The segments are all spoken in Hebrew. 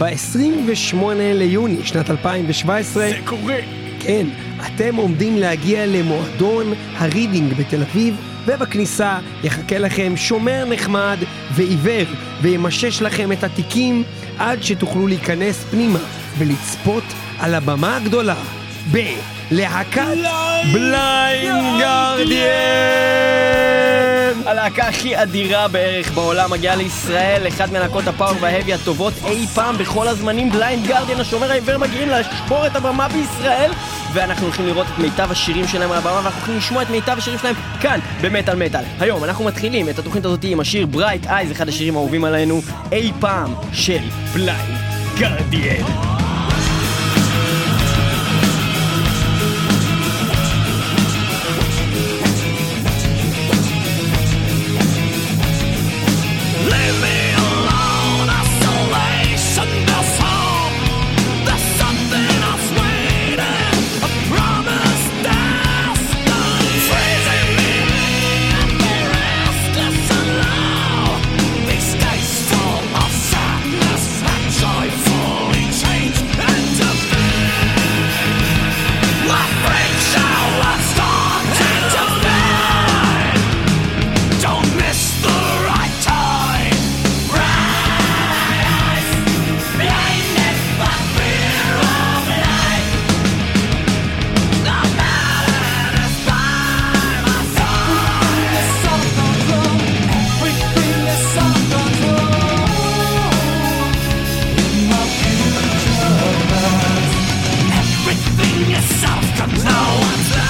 ב-28 ליוני שנת 2017, זה קורה. כן, אתם עומדים להגיע למועדון הרידינג בתל אביב, ובכניסה יחכה לכם שומר נחמד ועיוור, וימשש לכם את התיקים עד שתוכלו להיכנס פנימה ולצפות על הבמה הגדולה בלהקת בליינד גרדיאן! הלהקה הכי אדירה בערך בעולם מגיעה לישראל, אחד מלהקות ה power וה heavy הטובות אי פעם בכל הזמנים, בליינד גרדיאן, השומר העיוור מגיעים לשבור את הבמה בישראל ואנחנו הולכים לראות את מיטב השירים שלהם על הבמה ואנחנו הולכים לשמוע את מיטב השירים שלהם כאן במטאל מטאל. היום אנחנו מתחילים את התוכנית הזאת עם השיר Bright Eyes, אחד השירים האהובים עלינו אי פעם של בליינד גרדיאן. Self-control.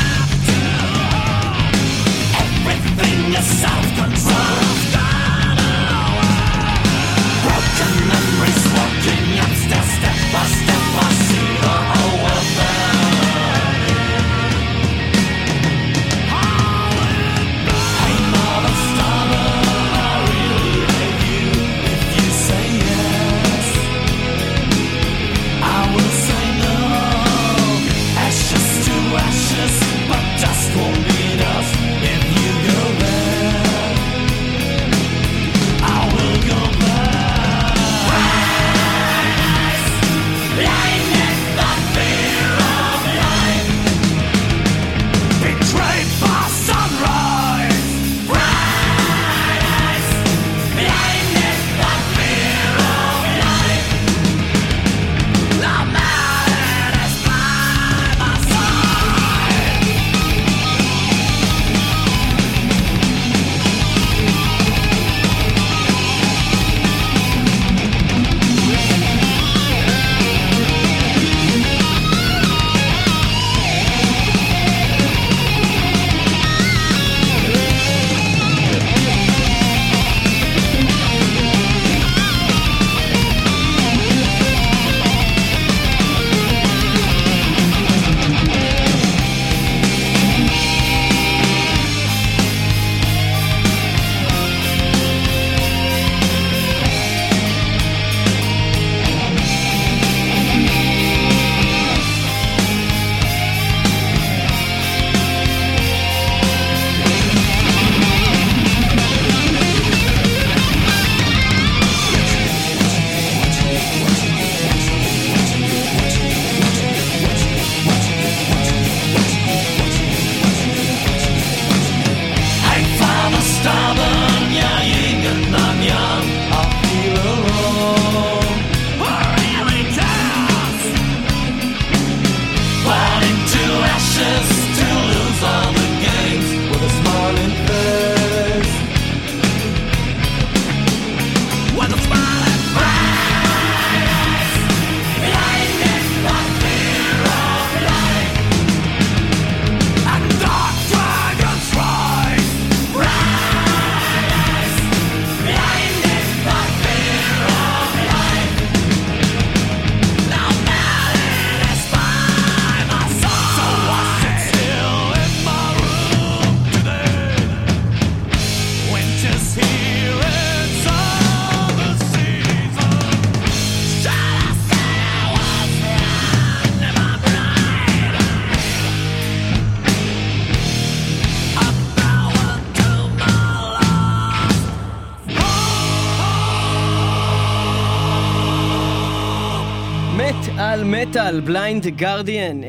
מטאל, בליינד גרדיאן,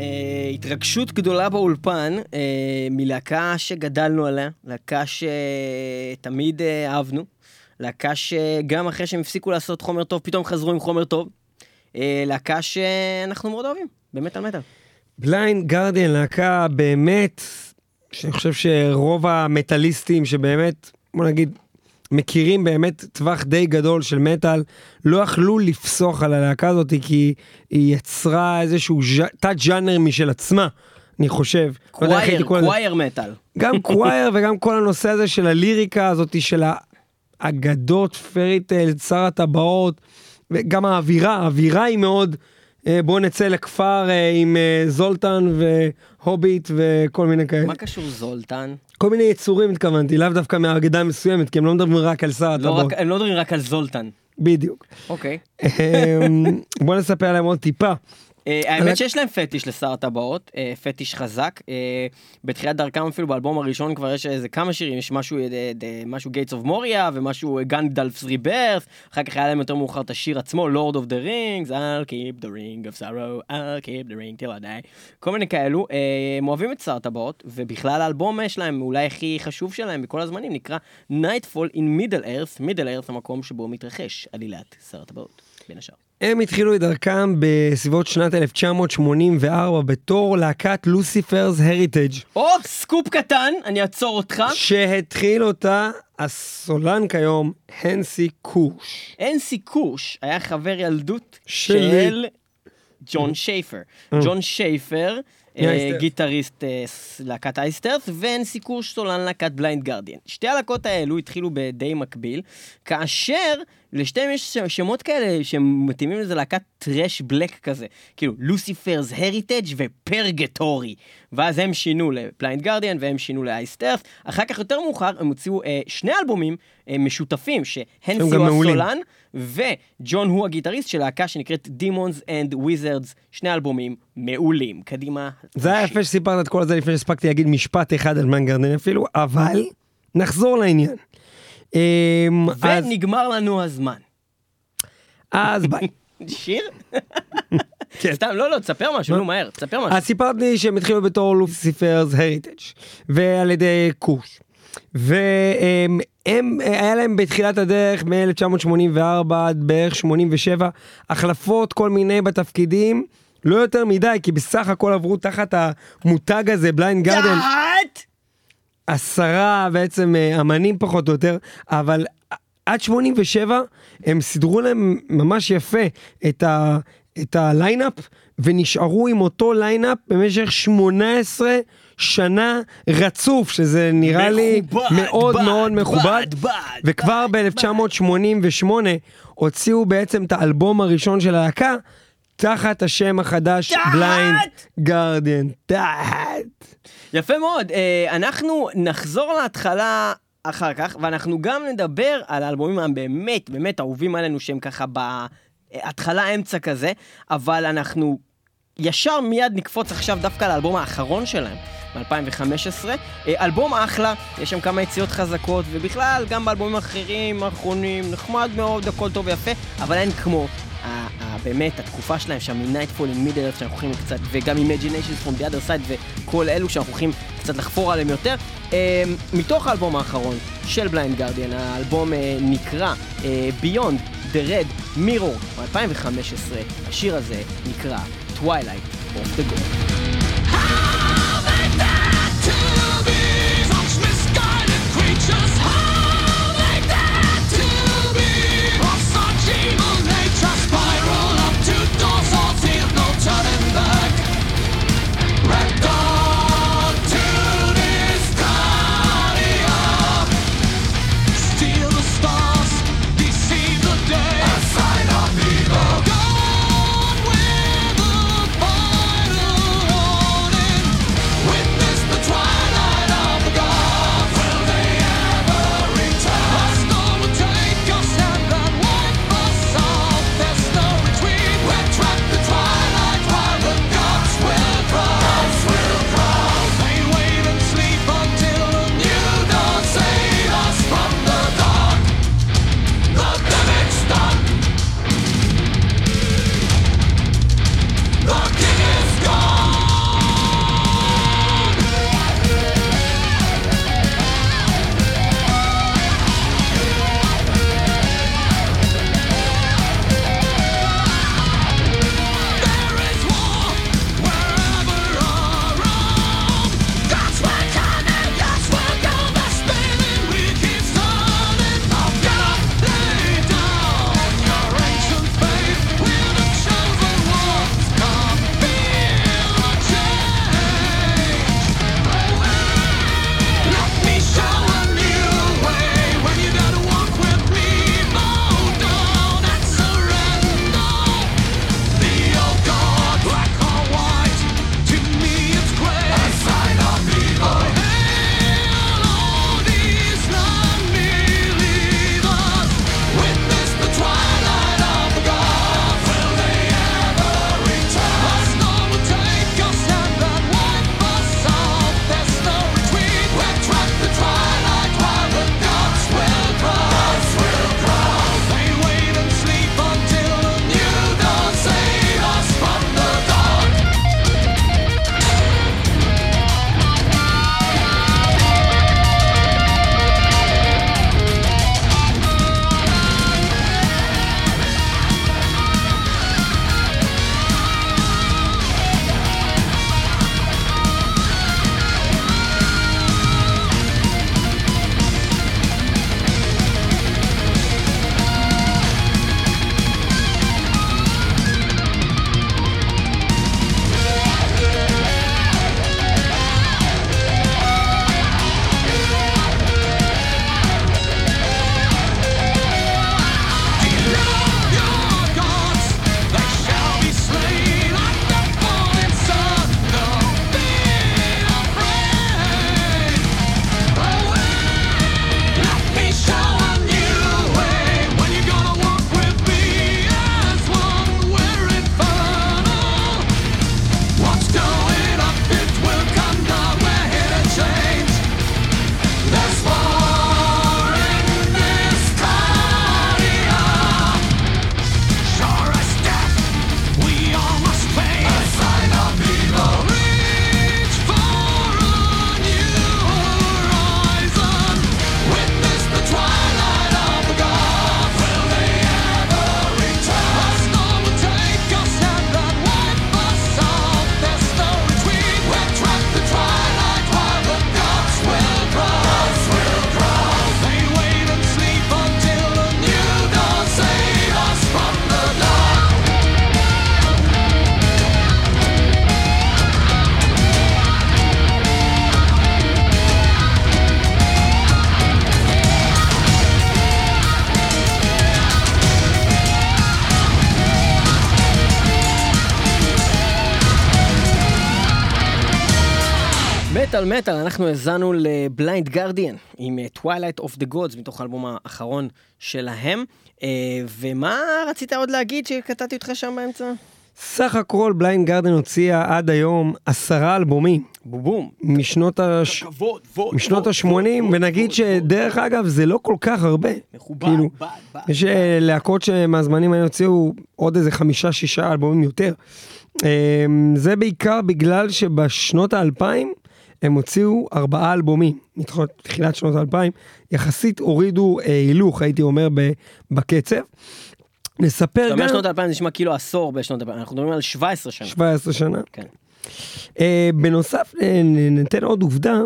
התרגשות גדולה באולפן אה, מלהקה שגדלנו עליה, להקה שתמיד אה, אהבנו, להקה שגם אחרי שהם הפסיקו לעשות חומר טוב, פתאום חזרו עם חומר טוב, אה, להקה שאנחנו מאוד אוהבים, במטאל מטאל. בליינד גרדיאן, להקה באמת, שאני חושב שרוב המטאליסטים שבאמת, בוא נגיד, מכירים באמת טווח די גדול של מטאל, לא יכלו לפסוח על הלהקה הזאת כי היא יצרה איזשהו ז'- תת-ג'אנר משל עצמה, אני חושב. לא קווייר. קווייר מטאל. גם קווייר וגם כל הנושא הזה של הליריקה הזאת של האגדות, fairy tale, שר הטבעות, וגם האווירה, האווירה היא מאוד, אה, בואו נצא לכפר אה, עם אה, זולטן והוביט וכל מיני כאלה. מה קשור זולטן? כל מיני יצורים התכוונתי, לאו דווקא מהאגדה מסוימת, כי הם לא מדברים רק על שר לא הם לא מדברים רק על זולטן. בדיוק. אוקיי. אמ, בוא נספר עליהם עוד טיפה. אה, האמת שיש להם פטיש לשר הטבעות, אה, פטיש חזק. אה, בתחילת דרכם אפילו באלבום הראשון כבר יש איזה כמה שירים, יש משהו, משהו Gates of Moria ומשהו גנדלפס ריברס, אחר כך היה להם יותר מאוחר את השיר עצמו, Lord of the Rings, I'll keep the ring of sorrow, I'll keep the ring till I die, כל מיני כאלו. הם אוהבים את שר הטבעות, ובכלל האלבום שלהם, אולי הכי חשוב שלהם בכל הזמנים, נקרא Nightfall in Middle Earth, Middle Earth המקום שבו מתרחש עלילת שר הטבעות, בין השאר. הם התחילו את דרכם בסביבות שנת 1984 בתור להקת Lucifer's Heritage או, סקופ קטן, אני אעצור אותך. שהתחיל אותה הסולן כיום, הנסי קוש. אנסי קוש היה חבר ילדות שלי. של ג'ון שייפר. ג'ון שייפר, אה? גיטריסט אה, להקת Iced Earth, והאנסי קורש סולן להקת Blind Guardian. שתי הלהקות האלו התחילו בדי מקביל, כאשר לשתיהם יש שמות כאלה שמתאימים לזה להקת thrash black כזה. כאילו, Lucifer's Heritage ו Purgatory. ואז הם שינו ל Blind Guardian והם שינו ל Iced Earth. אחר כך יותר מאוחר הם הוציאו אה, שני אלבומים אה, משותפים, שהנסי הוא. הסולן. וג'ון הוא הגיטריסט של להקה שנקראת Demons and Wizards, שני אלבומים מעולים. קדימה. זה היה יפה שסיפרת את כל זה לפני שהספקתי להגיד משפט אחד על מנגרדן אפילו, אבל נחזור לעניין. אמ, ונגמר לנו הזמן. אז ביי. שיר? כן. סתם, לא, לא, תספר משהו, נו, מהר, תספר משהו. אז סיפרת לי שהם התחילו בתור לוסיפרס הריטג' ועל ידי קוש. והם, הם, היה להם בתחילת הדרך מ-1984 עד בערך 87 החלפות כל מיני בתפקידים, לא יותר מדי, כי בסך הכל עברו תחת המותג הזה, Blind Guardian! עשרה בעצם אה, אמנים פחות או יותר, אבל עד 87 הם סידרו להם ממש יפה את, ה, את ה line-up, ונשארו עם אותו line-up במשך 18 שנה רצוף, שזה נראה לי מכובד, מאוד בד, מאוד מכובד. בד, בד, וכבר בד, ב-1988 הוציאו בעצם את האלבום הראשון של הלהקה, תחת השם החדש! בליינד גרדיאן. תחת. יפה מאוד, אה, אנחנו נחזור להתחלה אחר כך, ואנחנו גם נדבר על האלבומים הבאמת באמת אהובים עלינו, שהם ככה בהתחלה אמצע כזה, אבל אנחנו ישר מיד נקפוץ עכשיו דווקא לאלבום האחרון שלהם. מ-2015, אלבום אחלה, יש שם כמה יציאות חזקות, ובכלל, גם באלבומים אחרים, האחרונים, נחמד מאוד, הכל טוב ויפה, אבל אין כמו באמת התקופה שלהם שם מ-Nightfall in Middle Earth שאנחנו הולכים קצת, וגם Imaginations from the other side וכל אלו שאנחנו הולכים קצת לחפור עליהם יותר. אה, מתוך האלבום האחרון של בליינד גרדיאן, האלבום אה, נקרא אה, Beyond the Red Mirror, 2015, השיר הזה נקרא Twilight of the God. מטאל מטאל, אנחנו האזנו ל Blind Guardian עם Twilight of the Gods מתוך האלבום האחרון שלהם. אה, ומה רצית עוד להגיד שקטעתי אותך שם באמצע? סך הכל Blind Guardian הוציאה עד היום עשרה אלבומים בובום. משנות הש... כבוד, ווד, משנות ה-80, ונגיד שדרך אגב זה לא כל כך הרבה. מכובד, כאילו, בד, בד. יש אה, להקות שמהזמנים האלה הוציאו עוד איזה חמישה שישה אלבומים יותר. אה, זה בעיקר בגלל שבשנות האלפיים הם הוציאו ארבעה אלבומים, מתחילת תחילת שנות האלפיים, יחסית הורידו אה, הילוך הייתי אומר בקצב. נספר אתה אומר גם, שנות 2000 זה נשמע כאילו עשור בשנות 2000, אנחנו מדברים על 17 שנה. 17 שנה. כן. אה, בנוסף אה, ניתן עוד עובדה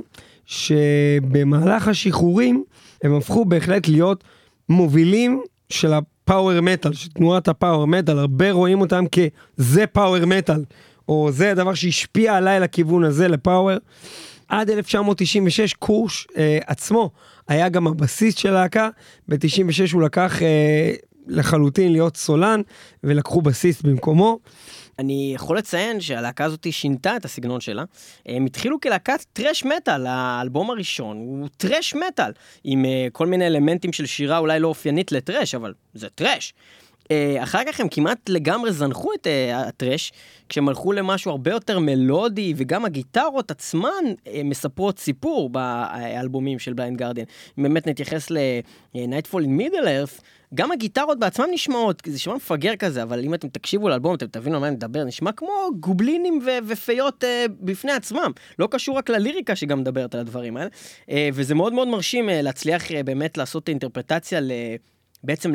שבמהלך השחרורים הם הפכו בהחלט להיות מובילים של הפאוור מטאל, של תנועת הפאוור מטאל, הרבה רואים אותם כזה פאוור מטאל, או זה הדבר שהשפיע עליי לכיוון הזה, לפאוור. עד 1996 קורש אה, עצמו היה גם הבסיס של להקה, ב-96 הוא לקח אה, לחלוטין להיות סולן ולקחו בסיס במקומו. אני יכול לציין שהלהקה הזאת שינתה את הסגנון שלה. הם התחילו כלהקת טרש מטאל, האלבום הראשון הוא טרש מטאל, עם אה, כל מיני אלמנטים של שירה אולי לא אופיינית לטרש, אבל זה טרש. אה, אחר כך הם כמעט לגמרי זנחו את אה, הטרש, כשהם הלכו למשהו הרבה יותר מלודי, וגם הגיטרות עצמן אה, מספרות סיפור באלבומים של בליינד גרדיאן. אם באמת נתייחס ל-Nightfall in Middle Earth, גם הגיטרות בעצמן נשמעות, זה נשמע מפגר כזה, אבל אם אתם תקשיבו לאלבום, אתם תבינו על מה אני מדבר, נשמע כמו גובלינים ו- ופיות אה, בפני עצמם. לא קשור רק לליריקה שגם מדברת על הדברים האלה. אה, וזה מאוד מאוד מרשים אה, להצליח אה, באמת לעשות את האינטרפרטציה ל... בעצם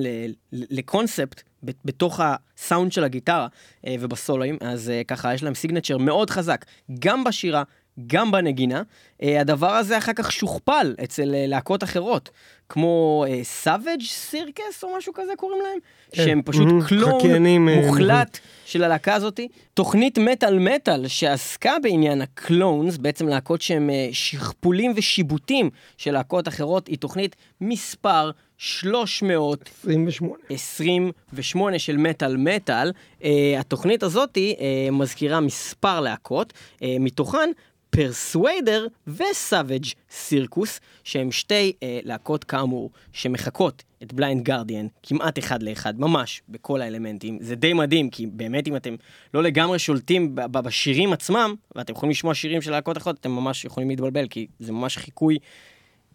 לקונספט בתוך הסאונד של הגיטרה אה, ובסולואים, אז אה, ככה יש להם signature מאוד חזק, גם בשירה, גם בנגינה. אה, הדבר הזה אחר כך שוכפל אצל להקות אחרות, כמו Savage Circus או משהו כזה קוראים להם, כן. שהם פשוט. clone חקיינים, מוחלט של הלהקה הזאתי. תוכנית מטאל מטאל שעסקה בעניין ה clones, בעצם להקות שהם שכפולים ושיבוטים של להקות אחרות, היא תוכנית מספר 300 28. 28 של מטאל מטאל. אה, התוכנית הזאת אה, מזכירה מספר להקות, אה, מתוכן Persuader ו Savage Circus, שהם שתי אה, להקות כאמור, שמחקות את Blind Guardian כמעט אחד לאחד, ממש, בכל האלמנטים. זה די מדהים, כי באמת אם אתם לא לגמרי שולטים בשירים עצמם, ואתם יכולים לשמוע שירים של להקות אחרות, אתם ממש יכולים להתבלבל, כי זה ממש חיקוי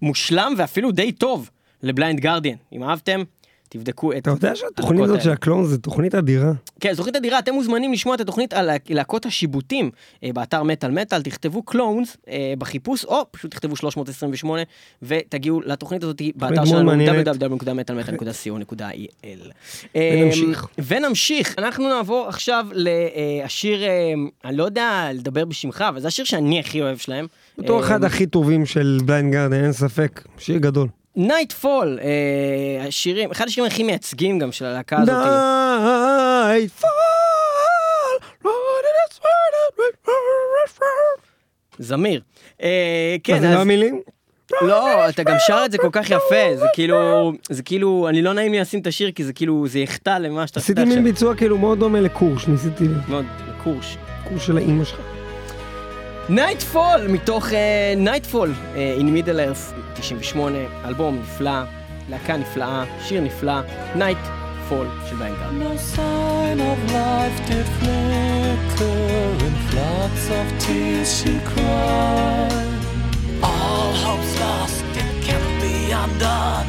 מושלם ואפילו די טוב לבליינד גרדיאן. אם אהבתם, תבדקו את אתה יודע שהתוכנית הזאת של. הקלון זה תוכנית אדירה. כן, זו תוכנית אדירה, אתם מוזמנים לשמוע את התוכנית על להקות השיבוטים אה, באתר מטאל מטאל, תכתבו קלונס אה, בחיפוש, או פשוט תכתבו 328 ותגיעו לתוכנית הזאת באתר שלנו www.metalmetal.co.il. אה, ונמשיך. ונמשיך, אנחנו נעבור עכשיו לשיר, אני לא יודע לדבר בשמך, אבל זה השיר שאני הכי אוהב שלהם. אה, אחד הכי טובים של Blind Guardian, אין ספק, שיר גדול. Nightfall, אה, השירים, אחד השירים הכי מייצגים גם של הלהקה הזאת. איזה זמיר. אה, כן, מה זה אז... לא המילים? לא, אתה גם שר את זה כל כך יפה, זה כאילו, זה כאילו, אני לא נעים לי לשים את השיר כי זה כאילו, זה יחטא למה שאתה עשיתי מין ביצוע כאילו מאוד דומה לקורש, ניסיתי מאוד, קורש. קורש של האימא שלך. Nightfall, מתוך Nightfall, In Middle Earth, 98, אלבום נפלא, להקה נפלאה, שיר נפלא, נייטפול של ביינגר. No sign of life tears. All hope's lost, it be undone.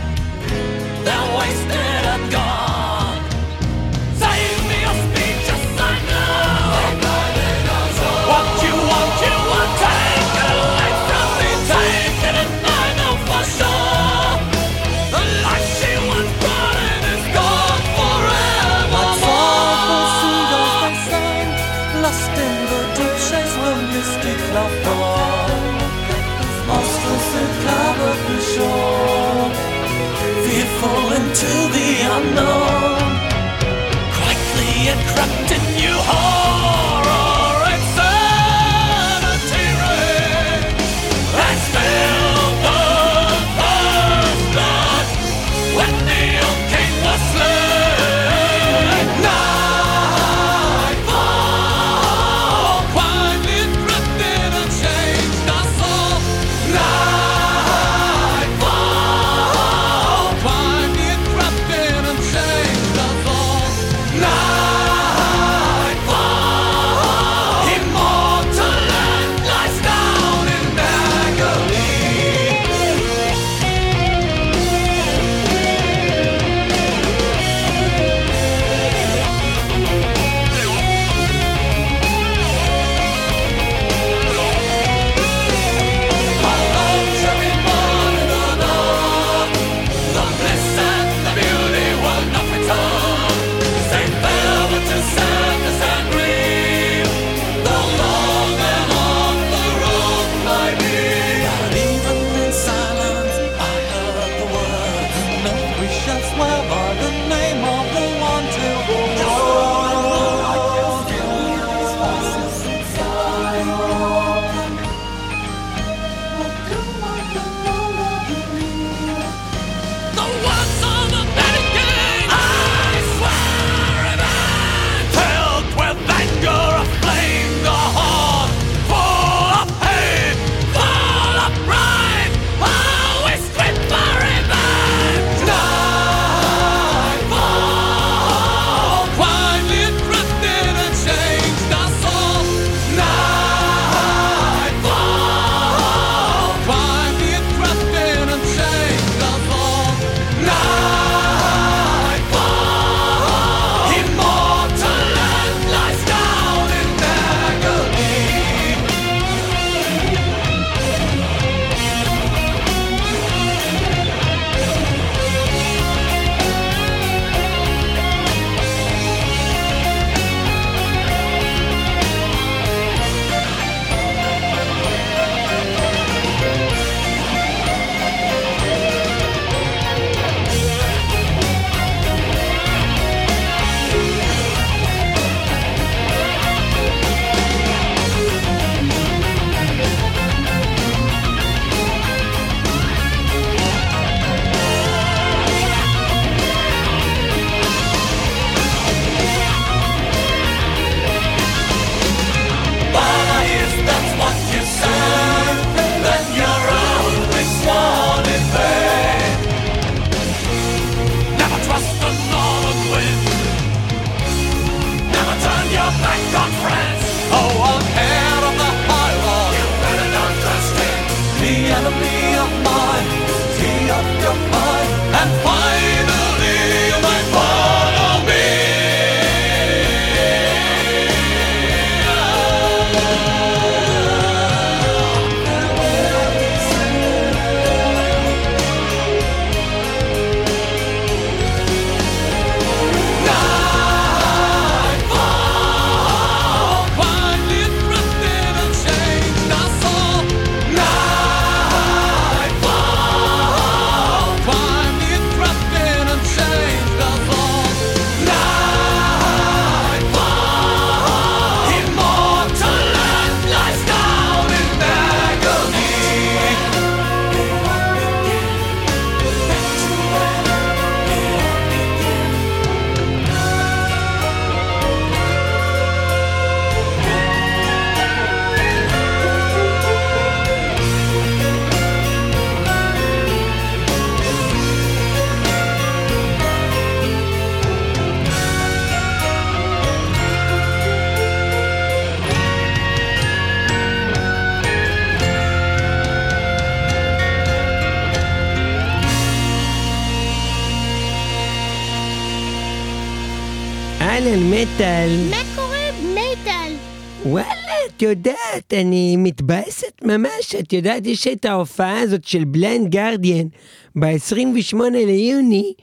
יודעת, אני מתבאסת ממש. את יודעת, יש את ההופעה הזאת של Blind Guardian ב-28 ליוני,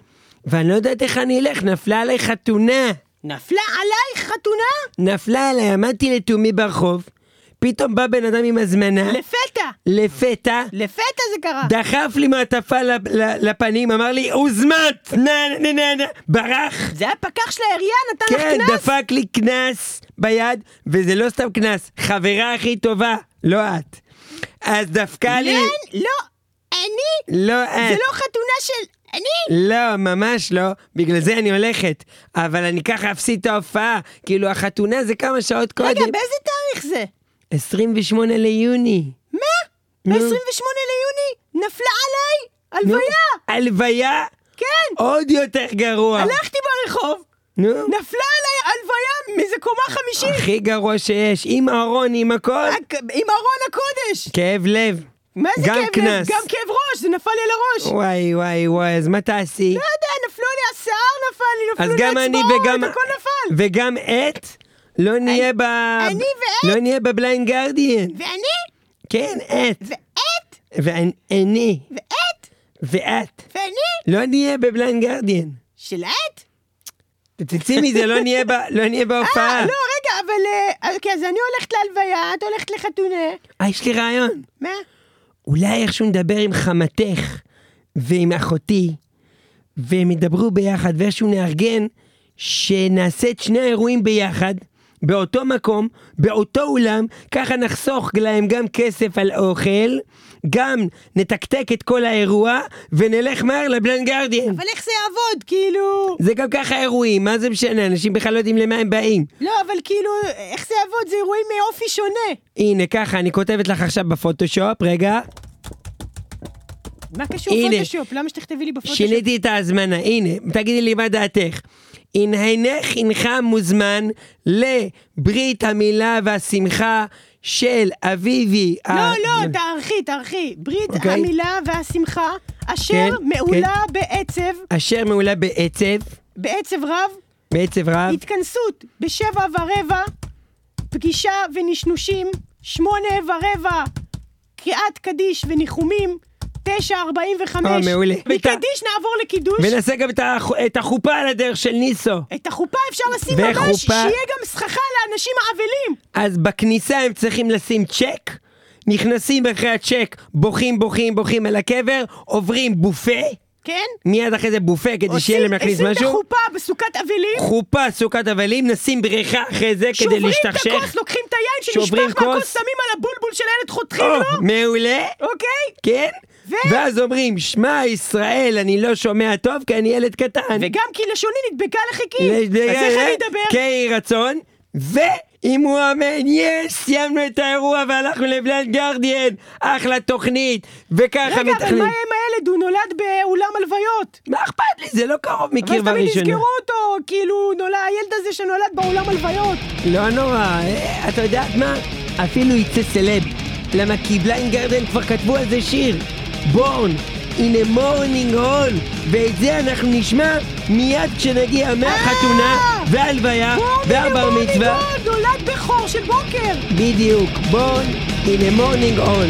ואני לא יודעת איך אני אלך, נפלה עליי חתונה. נפלה עלייך חתונה? נפלה עליי, עמדתי לתומי ברחוב, פתאום בא בן אדם עם הזמנה, לפתע. לפתע, לפתע זה קרה. דחף לי מעטפה לפנים, אמר לי, הוזמת! נה נה נה נה, ברח! זה הפקח של העירייה נתן כן, לך קנס? דפק לי קנס ביד, וזה לא סתם קנס, חברה הכי טובה, לא את. אז דפקה לי... לא, לא, אני? לא זה את. לא חתונה של... אני? לא, ממש לא, בגלל זה אני הולכת. אבל אני ככה אפסיד את ההופעה, כאילו החתונה זה כמה שעות קודם. רגע, באיזה תאריך זה? 28 ליוני. מה? נו. ב-28 ליוני? נפלה עליי? הלוויה? הלוויה? כן. עוד יותר גרוע. הלכתי ברחוב, נו. נפלה עליי הלוויה מאיזה קומה חמישית. הכי גרוע שיש, עם ארון, עם הכל, עם ארון הקודש. כאב לב. מה זה כאב לב? קנס. גם כאב ראש, זה נפל לי על הראש. וואי וואי וואי, אז מה תעשי? לא יודע, נפלו לי השיער נפל לי, נפלו לי האצבעות, וגם... הכל נפל. וגם את? לא נהיה ב... אני ואת? לא נהיה ב Blind Guardian. ואני? כן, את. ואת? ואני. ואת? ואת. ואני? לא נהיה ב Blind Guardian. של את? תצאי מזה, לא נהיה ב- לא נהיה בהופעה. אה, לא, רגע, אבל... אה, אוקיי, אז אני הולכת להלוויה, את הולכת לחתונה. אה, יש לי רעיון. מה? אולי איכשהו נדבר עם חמתך ועם אחותי, והם ידברו ביחד, ואיכשהו נארגן שנעשה את שני האירועים ביחד, באותו מקום, באותו אולם, ככה נחסוך להם גם כסף על אוכל, גם נתקתק את כל האירוע, ונלך מהר לבלן גרדיאן. אבל איך זה יעבוד? כאילו... זה גם ככה אירועים, מה זה משנה? אנשים בכלל לא יודעים למה הם באים. לא, אבל כאילו, איך זה יעבוד? זה אירועים מאופי שונה. הנה, ככה, אני כותבת לך עכשיו בפוטושופ, רגע. מה קשור הנה. פוטושופ? למה שתכתבי לי בפוטושופ? שיניתי את ההזמנה, הנה, תגידי לי מה דעתך. הנהנך הנך מוזמן לברית המילה והשמחה של אביבי. לא, ה- לא, תערכי, תערכי. ברית אוקיי. המילה והשמחה, אשר כן, מעולה בעצב, אשר מעולה בעצב, בעצב רב, בעצב רב. התכנסות בשבע ורבע, פגישה ונשנושים, שמונה ורבע, קריאת קדיש וניחומים, תשע ארבעים וחמש. אה, מעולה. מקדיש נעבור לקידוש. ונעשה גם את, הח... את החופה על הדרך של ניסו. את החופה אפשר לשים וחופה. ממש, שיהיה גם סככה לאנשים האבלים. אז בכניסה הם צריכים לשים צ'ק, נכנסים אחרי הצ'ק, בוכים, בוכים, בוכים על הקבר, עוברים בופה, כן? מיד אחרי זה בופה כדי שיהיה להם להכניס עושים את משהו. החופה בסוכת אבלים, חופה, סוכת אבלים, נשים בריכה אחרי זה כדי שוברים את להשתכשך. הכוס, לוקחים את היין שנשפך מהכוס, כוס. שמים על הבולבול של הילד, חותכים או, לו, מעולה, אוקיי? כן? ואז אומרים, שמע ישראל, אני לא שומע טוב כי אני ילד קטן. וגם כי לשוני נדבקה לחיקי, אז איך אני אדבר? כן רצון, ו... אם הוא אמן, יש! סיימנו את האירוע והלכנו לבלנד גרדיאן, אחלה תוכנית, וככה מתכנית. רגע, אבל מה עם הילד? הוא נולד באולם הלוויות. מה אכפת לי? זה לא קרוב מקרבה ראשונה. אבל תמיד יזכרו אותו, כאילו, נולד, הילד הזה שנולד באולם הלוויות. לא נורא, אה, אתה יודעת מה? אפילו יצא סלב. למה כי בלנד גרדיאן כבר כתבו על זה שיר. בורן, in a הול, ואת זה אנחנו נשמע מיד כשנגיע מהחתונה אה! והלוויה והבר מצווה. בורן in נולד בכור של בוקר! בדיוק, בורן in a הול.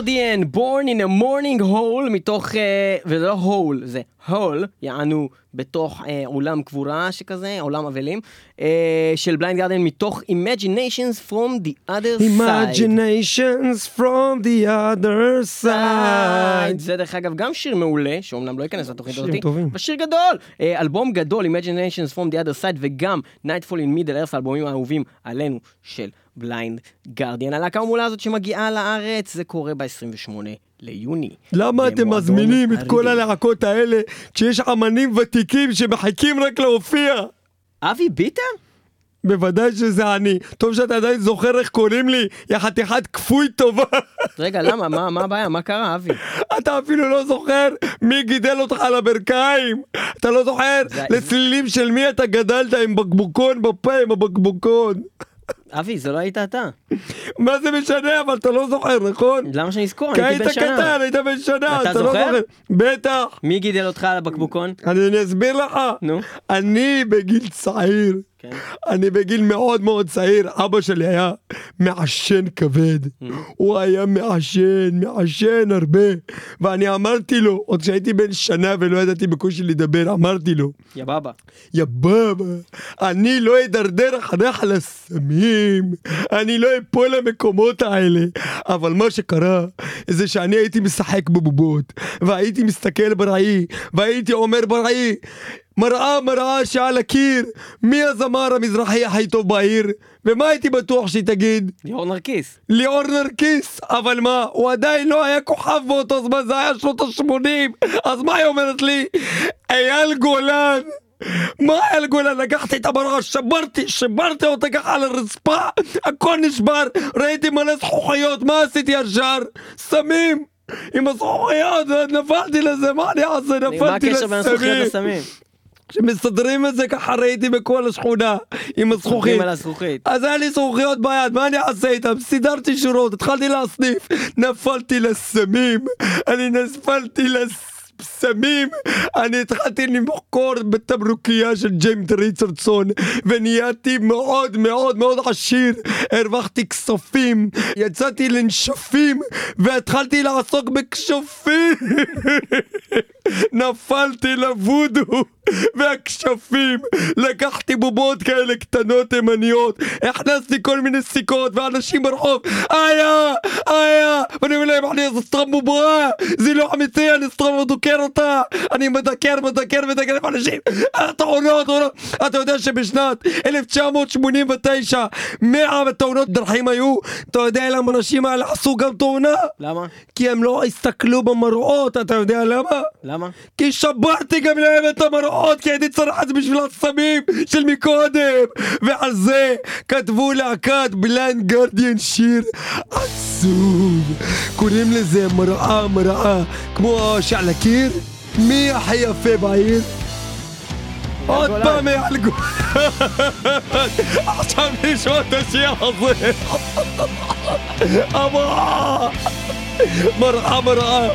גרדיאן, Born in a morning hole, מתוך, אה, וזה לא hole, זה hole, יענו בתוך אה, עולם קבורה שכזה, עולם אבלים, אה, של בליינד גרדיאן מתוך Imaginations from the other side. Imaginations from the other side. זה דרך אגב גם שיר מעולה, שאומנם לא ייכנס לתוכנית שירים הזאת, טובים. אבל שיר גדול, אה, אלבום גדול, Imaginations from the other side, וגם Nightfall in Middle Earth, האלבומים האהובים עלינו של בליינד גרדיאן. הלהקה המעולה הזאת שמגיעה לארץ, זה קורה ב-28 ליוני. למה אתם מזמינים את כל. הלהקות האלה כשיש אמנים ותיקים שמחכים רק להופיע? אבי ביטר? בוודאי שזה אני. טוב שאתה עדיין זוכר איך קוראים לי, יא חתיכת כפוי טובה. רגע, למה? מה מה הבעיה? מה קרה, אבי? אתה אפילו לא זוכר מי גידל אותך על הברכיים. אתה לא זוכר זה- לצלילים של מי אתה גדלת עם בקבוקון בפה, עם הבקבוקון. אבי, זה לא היית אתה. מה זה משנה, אבל אתה לא זוכר, נכון? למה שאני אזכור? כי היית. קטן, היית בן שנה, אתה אתה לא זוכר? זוכר. בטח. מי גידל אותך על הבקבוקון? אני אני אסביר לך. נו. אני בגיל צעיר, כן. אני בגיל מאוד מאוד צעיר, אבא שלי היה מעשן כבד. הוא היה מעשן, מעשן הרבה. ואני אמרתי לו, עוד כשהייתי בן שנה ולא ידעתי בקושי לדבר, אמרתי לו, יא בבא. יא בבא, אני לא אדרדר אחריך לסמים, אני לא אפול למקומות האלה. אבל מה שקרה, זה שאני הייתי משחק בבובות, והייתי מסתכל בראי, והייתי אומר בראי, מראה מראה שעל הקיר, מי הזמר המזרחי הכי טוב בעיר? ומה הייתי בטוח שהיא תגיד? ליאור נרקיס. ליאור נרקיס, אבל מה, הוא עדיין לא היה כוכב באותו זמן, זה היה שנות ה-80, אז מה היא אומרת לי? אייל גולן. מה אייל גולן? לקחתי את המראה, שברתי, שברתי אותה ככה על הרצפה, הכל נשבר, ראיתי מלא זכוכיות, מה עשיתי ישר? סמים! עם הזכוכיות, נפלתי לזה, מה אני אעשה? נפלתי לסמים. כשמסדרים את זה ככה ראיתי בכל השכונה עם הזכוכית. אז היה לי זכוכיות ביד, מה אני אעשה איתם? סידרתי שורות, התחלתי להסניף, נפלתי לסמים, אני נפלתי לסמים, אני התחלתי למכור בתמרוקייה של ג'יימס ריצ'רדסון, ונהייתי מאוד מאוד מאוד עשיר, הרווחתי כספים, יצאתי לנשפים, והתחלתי לעסוק בכשפים. נפלתי לבודו והכשפים, לקחתי בובות כאלה קטנות תימניות, הכנסתי כל מיני סיכות ואנשים ברחוב, איה, איה, ואני אומר להם, אני סתם בובה, זה לא אמיתי, אני סתם מדוקר אותה, אני מדקר, מדקר, מדקר אנשים, תאונות, תאונות, אתה יודע שבשנת 1989 100 תאונות דרכים היו, אתה יודע למה האנשים האלה עשו גם תאונה? למה? כי הם לא הסתכלו במראות, אתה יודע למה? למה? כי שברתי גם להם את המראות, כי הייתי צריך את זה בשביל הסמים של מקודם. ועל זה כתבו להקת בליינד גרדיאן שיר עצוב. קוראים לזה מראה מראה, כמו שעל הקיר. מי הכי יפה בעיר? עוד גולן. פעם אייל גולן. עכשיו נשמע את השיר הזה. אבל... מראה מראה,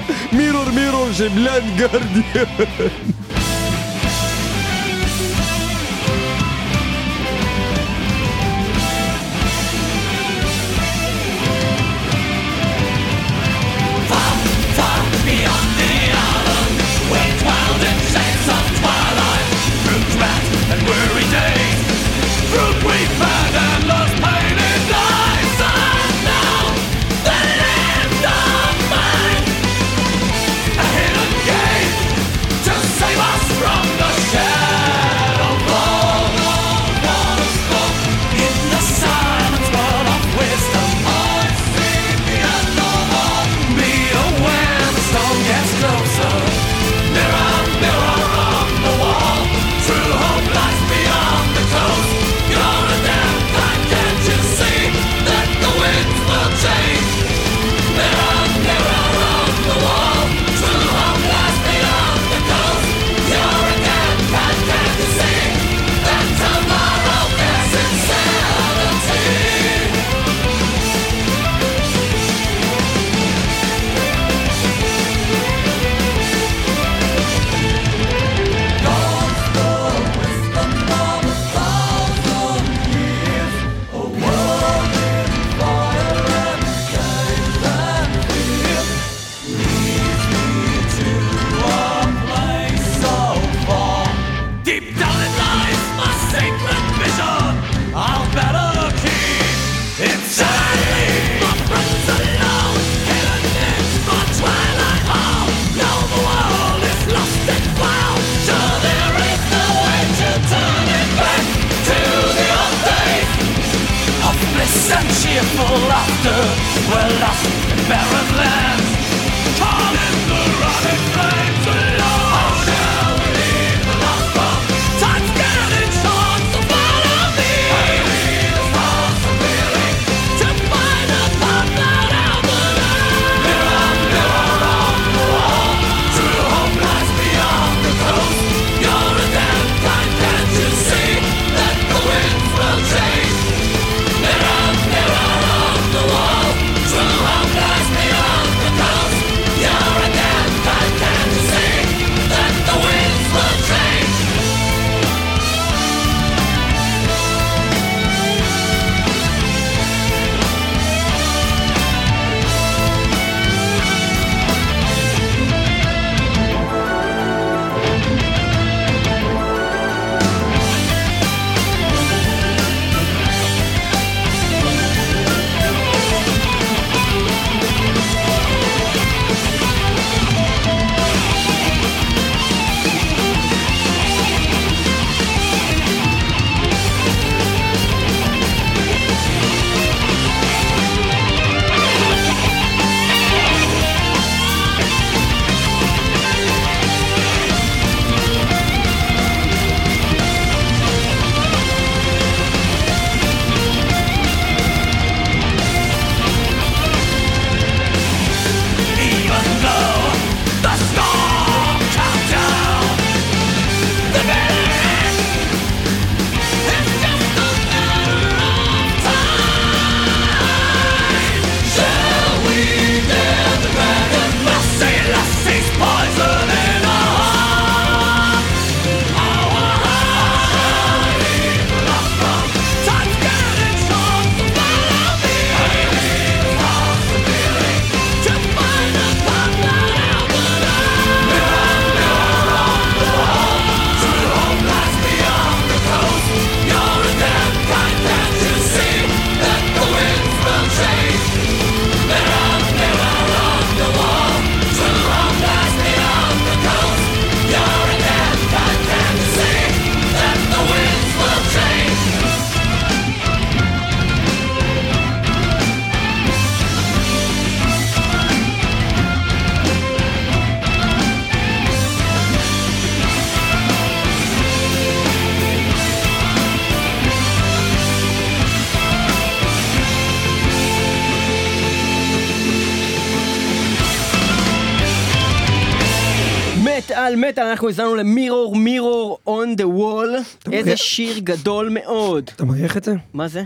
אנחנו האזנו למירור מירור און דה וול איזה? שיר גדול מאוד אתה מריח את זה? מה זה?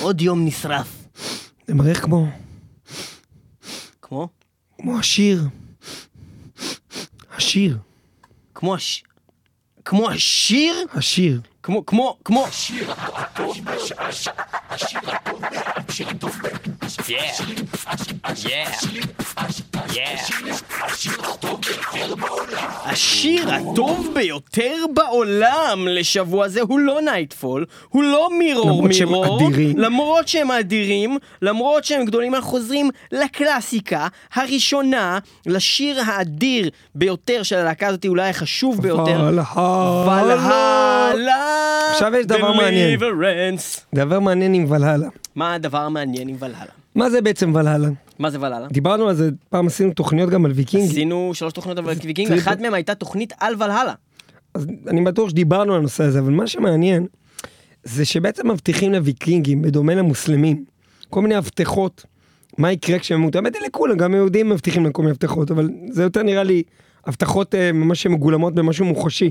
עוד יום נשרף זה מריח כמו, כמו? כמו השיר. השיר. כמו הש... כמו השיר? השיר. כמו כמו כמו Yeah. Yeah. Yeah. השיר הטוב ביותר בעולם לשבוע זה הוא לא Nightfall, הוא לא Mirror Mirror. למרות שהם אדירים, למרות שהם גדולים, אנחנו חוזרים לקלאסיקה הראשונה, לשיר האדיר ביותר של הלהקה הזאת, אולי החשוב ביותר. ולהלה. עכשיו יש דבר מעניין. Deliverance. דבר מעניין עם ולהלה. מה הדבר המעניין עם ולהלה? מה זה בעצם ולהלה? מה זה ולהלה? דיברנו על זה, פעם עשינו תוכניות גם על ויקינגים. עשינו שלוש תוכניות על ויקינג, אחת מהן הייתה תוכנית על ולהלה. אז אני בטוח שדיברנו על הנושא הזה, אבל מה שמעניין, זה שבעצם מבטיחים לוויקינגים, בדומה למוסלמים, כל מיני הבטחות, מה יקרה כשהם ימותו. האמת היא לכולם, גם יהודים מבטיחים לכל מיני הבטחות, אבל זה יותר נראה לי הבטחות אה, ממש מגולמות במשהו מוחשי.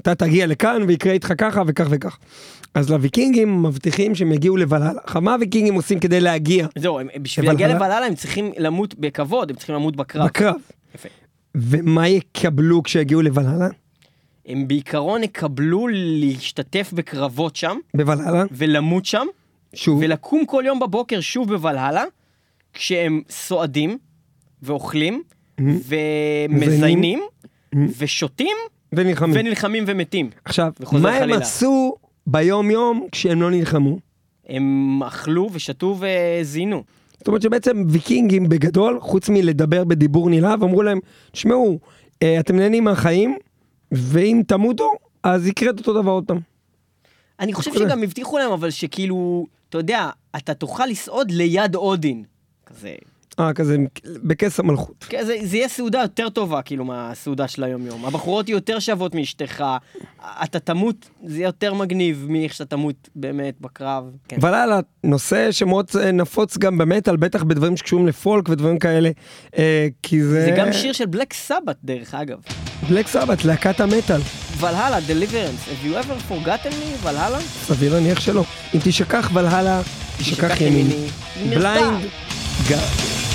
אתה תגיע לכאן ויקרה איתך ככה וכך וכך. אז לוויקינגים מבטיחים שהם יגיעו לוולהלה. עכשיו מה הוויקינגים עושים כדי להגיע זהו, הם- בשביל להגיע? לוולהלה הם צריכים למות בכבוד, הם צריכים למות בקרב. בקרב? יפה. ומה יקבלו כשיגיעו לוולהלה? הם בעיקרון יקבלו להשתתף בקרבות שם, בוולהלה? ולמות שם, שוב, ולקום כל יום בבוקר שוב בוולהלה, כשהם סועדים, ואוכלים, ומזיינים, ושותים, ונלחמים. ונלחמים ומתים. עכשיו, מה הם. עשו ביום יום כשהם לא נלחמו? הם אכלו ושתו וזינו. זאת אומרת שבעצם ויקינגים בגדול, חוץ מלדבר בדיבור נלהב, אמרו להם, תשמעו, אה, אתם נהנים מהחיים, ואם תמותו, אז יקרה את אותו דבר עוד פעם. אני חושב. שגם הבטיחו להם אבל שכאילו אתה יודע, אתה תוכל לסעוד ליד אודין. כזה. אה, כזה בכס המלכות. כן, זה, יהיה סעודה יותר טובה, כאילו, מהסעודה של היום-יום. הבחורות יותר שוות מאשתך, אתה תמות, זה יהיה יותר מגניב מאיך שאתה תמות באמת בקרב. כן. אבל הלאה, נושא שמאוד אה, נפוץ גם במטאל, בטח בדברים שקשורים לפולק ודברים כאלה, אה, כי זה... זה גם שיר של בלק סבת, דרך אגב. בלק סבת, להקת המטאל. ולהלה, Deliverance, have you ever forgotten me, ולהלה? סביר להניח שלא. אם תשכח ולהלה, תשכח ימיני. בליינד go.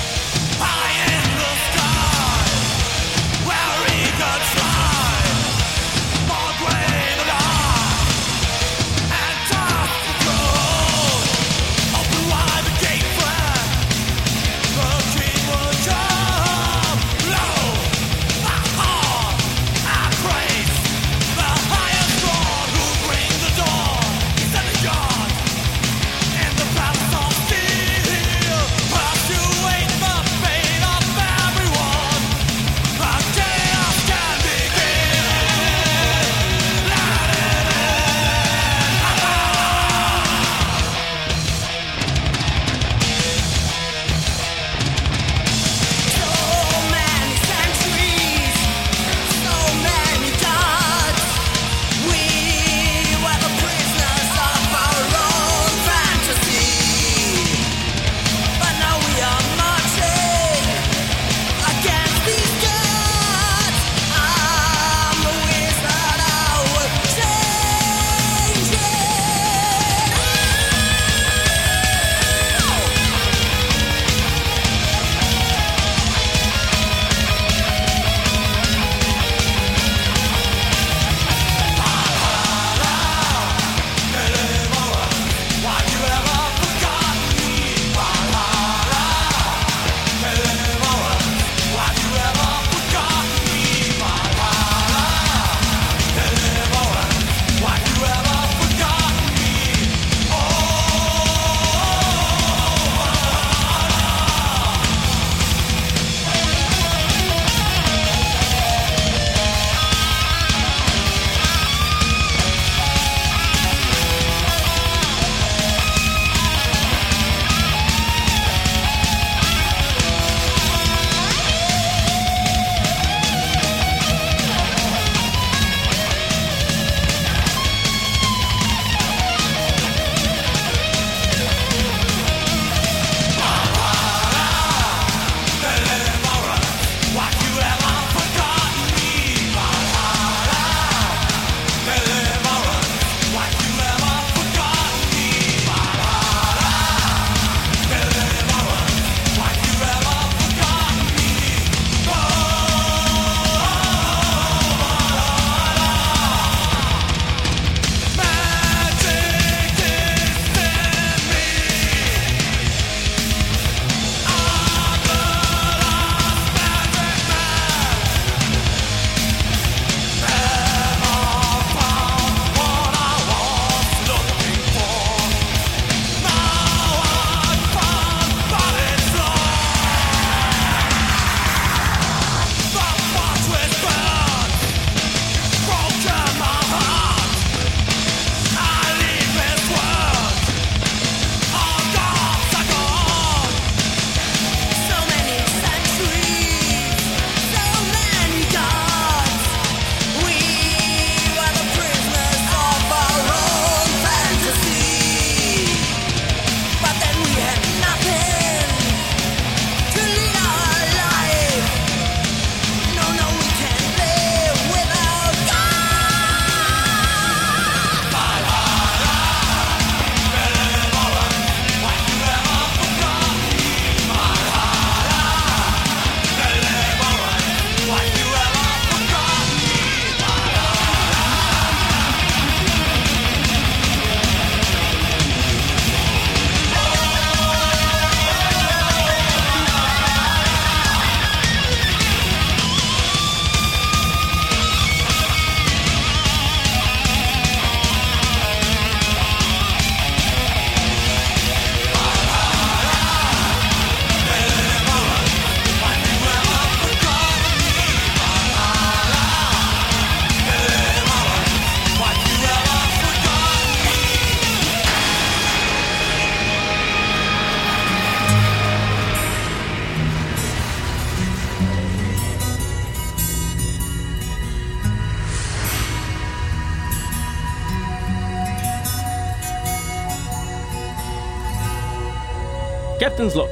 Captain's log.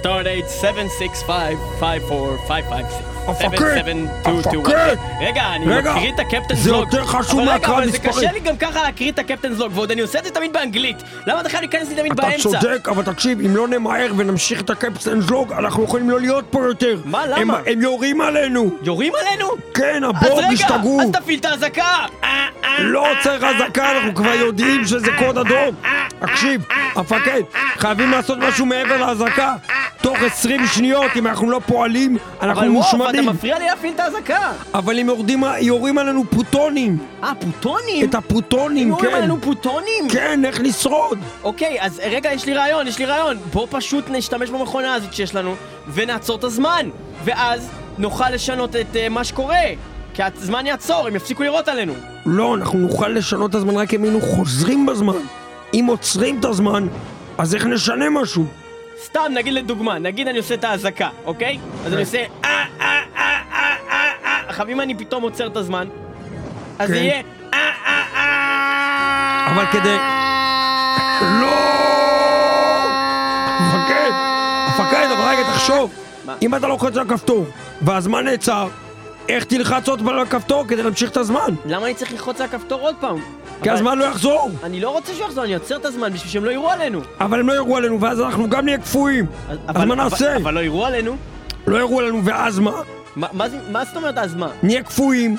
Stardate 765-54556. המפקד! 77221. המפקד! רגע, אני רגע, מקריא את הקפטנס זה לוג. יותר חשוב רגע, מהקרב אבל זה מספרים. קשה לי גם ככה להקריא את הקפטנס לוג, ועוד אני עושה את זה תמיד באנגלית. למה אתה חייב להיכנס לי תמיד אתה באמצע? צודק, אבל תקשיב, אם לא נמהר ונמשיך את הקפטנס לוג, אנחנו יכולים לא להיות פה יותר. מה, למה? הם יורים עלינו. יורים עלינו? כן, אז הבורג רגע, השתגעו. אז תפעיל את האזעקה! אה, אה, לא צריך אזעקה, אנחנו כבר יודעים שזה קוד אדום. תקשיב, המפקד, חייבים לעשות משהו מעבר לאזעקה. תוך 20 שניות, אם אנחנו לא פועלים, אבל אנחנו וואו, אתה מושמדים. מפריע לי להפעיל את האזעקה! אבל הם יורדים, יורים עלינו פוטונים. אה, פוטונים? את הפוטונים, יורים כן. עלינו פוטונים? כן, איך לשרוד? אוקיי, אז רגע, יש לי רעיון, יש לי רעיון. בוא פשוט נשתמש במכונה הזאת שיש לנו, ונעצור את הזמן. ואז נוכל לשנות את uh, מה שקורה. כי הזמן יעצור, הם יפסיקו לירות עלינו. לא, אנחנו נוכל לשנות את הזמן רק אם היינו חוזרים בזמן. אם עוצרים את הזמן, אז איך נשנה משהו? סתם, נגיד לדוגמה, נגיד אני עושה את האזעקה, אוקיי? אז אני עושה אה, אה, אה, אה, אה, אה. עכשיו, אם אני פתאום עוצר את הזמן, אז זה כן. יהיה אה, אה, אה. אבל כדי... לא! מפקד! מפקד, אבל רגע, תחשוב. אם אתה לוחץ על הכפתור, והזמן נעצר, איך תלחץ עוד פעם על הכפתור כדי להמשיך את הזמן? למה אני צריך ללחוץ על הכפתור עוד פעם? כי הזמן לא יחזור. אני לא רוצה שהוא יחזור, אני עוצר את הזמן בשביל שהם לא יראו עלינו. אבל הם לא יראו עלינו, ואז אנחנו גם נהיה קפואים. אז- מה נעשה? אבל לא יראו עלינו. לא יראו עלינו, ואז מה? מה- זאת אומרת אז מה? נהיה קפואים,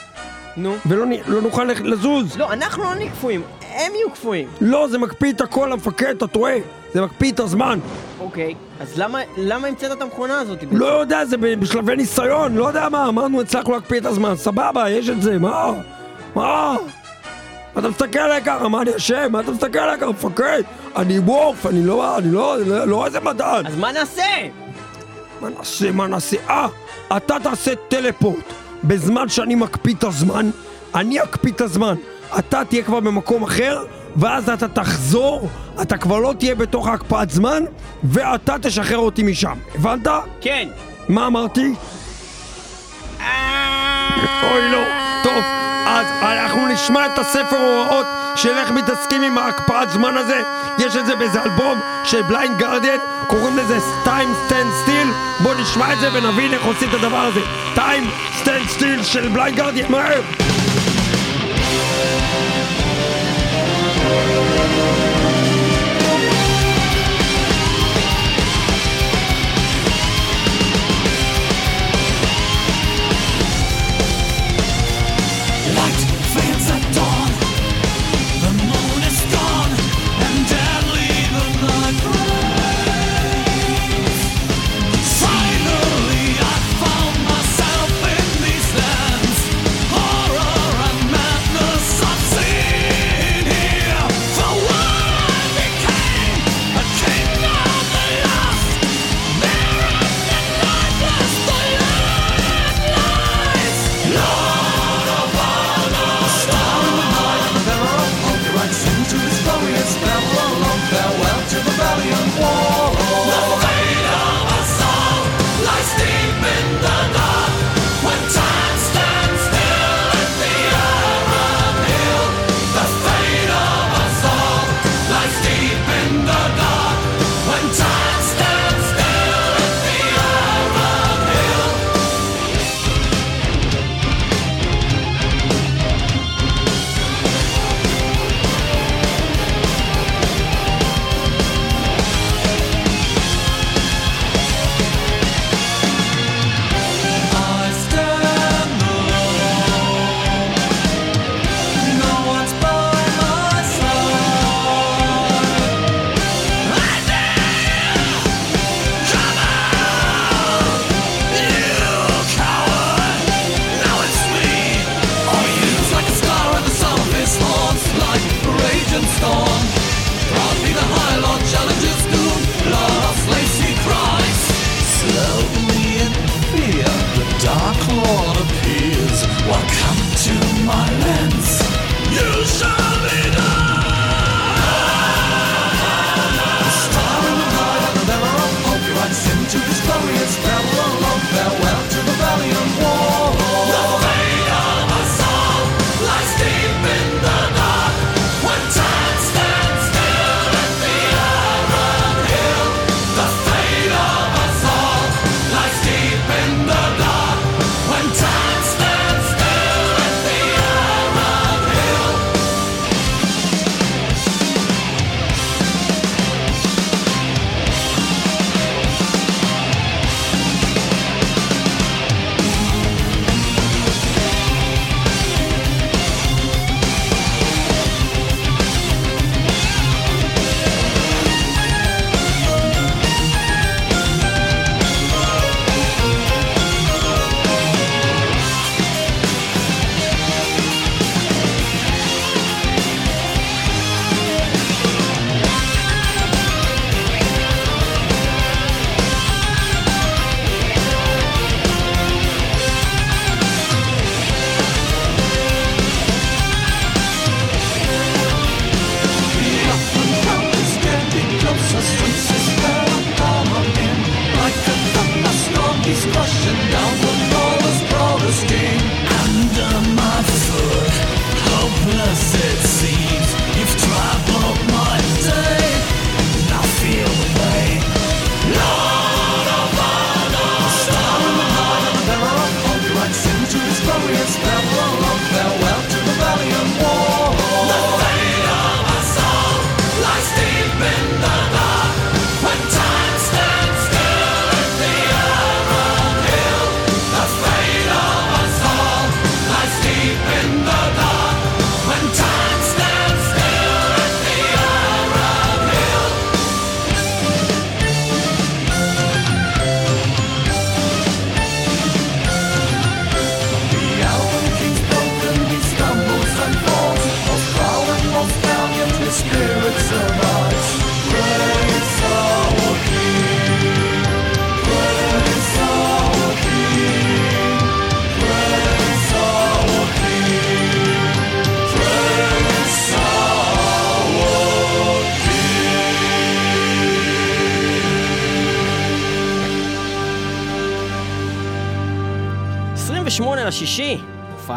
נו. ולא לא נוכל לזוז. לא, אנחנו לא נהיה קפואים, הם יהיו קפואים. לא, זה מקפיא את הכל, המפקד, אתה טועה. זה מקפיא את הזמן. אוקיי, אז למה, למה המצאת את המכונה הזאת? לא יודע, זה בשלבי ניסיון, לא יודע מה, אמרנו, הצלחנו להקפיא את הזמן, סבבה, יש את זה, מה? מה? אתה מסתכל עליי ככה, מה אני אשם? מה אתה מסתכל עליי ככה, מפקד? אני וורף, אני לא, אני לא, לא, לא איזה מדען. אז מה נעשה? מה נעשה, מה נעשה? אה, אתה תעשה טלפורט. בזמן שאני מקפיא את הזמן, אני אקפיא את הזמן. אתה תהיה כבר במקום אחר, ואז אתה תחזור, אתה כבר לא תהיה בתוך ההקפאת זמן, ואתה תשחרר אותי משם. הבנת? כן. מה אמרתי? אוי לא, אז אנחנו נשמע את הספר הוראות של איך מתעסקים עם ההקפאת זמן הזה. יש את זה באיזה אלבום של Blind Guardian קוראים לזה Time Stand Still. בוא נשמע את זה ונבין איך עושים את הדבר הזה. Time Stand Still של Blind Guardian, מהר!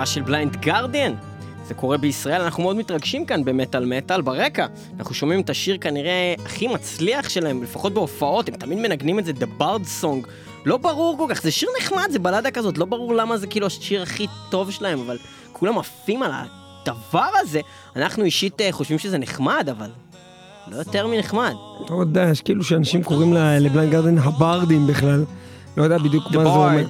הופעה של Blind Guardian. זה קורה בישראל, אנחנו מאוד מתרגשים כאן במטאל מטאל ברקע. אנחנו שומעים את השיר כנראה הכי מצליח שלהם, לפחות בהופעות, הם תמיד מנגנים את זה, The Bard Song. לא ברור כל כך, זה שיר נחמד, זה בלדה כזאת, לא ברור למה זה כאילו השיר הכי טוב שלהם, אבל כולם עפים על הדבר הזה. אנחנו אישית אה, חושבים שזה נחמד, אבל לא יותר מנחמד. אתה יודע, יש כאילו שאנשים קוראים ל Blind Guardian הברדים בכלל. לא יודע בדיוק מה זה אומר.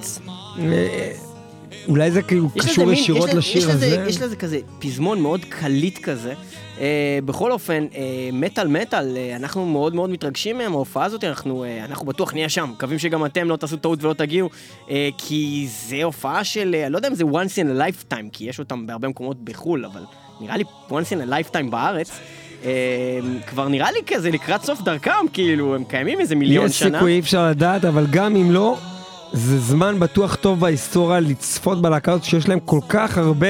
אולי זה כאילו יש קשור מין- ישירות יש לזה- לשיר יש לזה- הזה. יש לזה כזה פזמון מאוד קליט כזה. אה, בכל אופן, אה, מטאל מטאל, אה, אנחנו מאוד מאוד מתרגשים מההופעה הזאת, אנחנו, אה, אנחנו בטוח נהיה שם. מקווים שגם אתם לא תעשו טעות ולא תגיעו, אה, כי זה הופעה של, אני לא יודע אם זה once in a lifetime, כי יש אותם בהרבה מקומות בחו"ל, אבל נראה לי once in a lifetime בארץ. אה, כבר נראה לי כזה לקראת סוף דרכם, כאילו, הם קיימים איזה מיליון יש שנה. סיכוי, אי אפשר לדעת, אבל גם אם לא, זה זמן בטוח טוב בהיסטוריה לצפות בלהקה הזאת שיש להם כל כך הרבה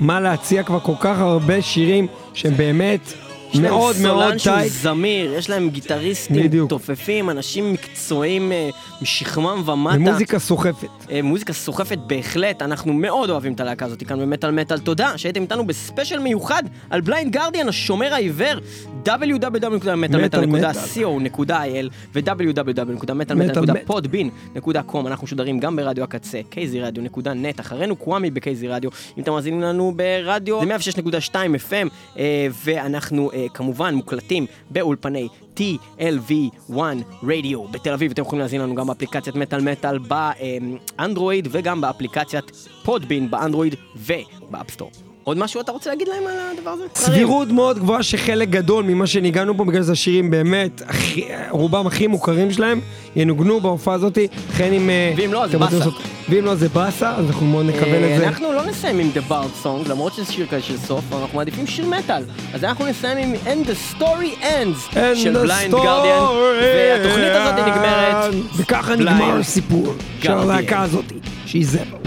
מה להציע, כבר כל כך הרבה שירים שהם באמת מאוד מאוד סולן שהוא tight. זמיר, יש להם גיטריסטים בדיוק. תופפים, אנשים מקצועיים אה, משכמם ומטה. ומוזיקה סוחפת. אה, מוזיקה סוחפת בהחלט, אנחנו מאוד אוהבים את הלהקה הזאת כאן במטאל מטאל. תודה שהייתם איתנו בספיישל מיוחד על Blind Guardian, השומר העיוור, www.metalmetal.co.il ו-www.metalmetal.podbean.com אנחנו משודרים גם ברדיו הקצה, kzradio.net, אחרינו קוואמי בקייזי רדיו, אם אתם מאזינים לנו ברדיו, זה 106.2 FM, אה, ואנחנו אה, כמובן מוקלטים באולפני TLV1 רדיו בתל אביב, אתם יכולים להאזין לנו גם באפליקציית מטאל מטאל באנדרואיד וגם באפליקציית Podbean באנדרואיד וב-App Store. עוד משהו אתה רוצה להגיד להם על הדבר הזה? סבירות מאוד גבוהה שחלק גדול ממה שניגענו פה, בגלל זה השירים באמת, הכי- רובם הכי מוכרים שלהם, ינוגנו בהופעה הזאת, לכן אם... אה, ואם לא, אז באסה. ואם לא, זה באסה, אז אנחנו מאוד נקבל אה, את זה. אנחנו לא נסיים עם The Bard Song, למרות שזה שיר כזה של סוף, אנחנו מעדיפים שיר מטאל. אז אנחנו נסיים עם And the Story Ends של בליינד גרדיאן, והתוכנית הזאת נגמרת. וככה נגמר הסיפור של. הלהקה הזאת, שהיא זבל.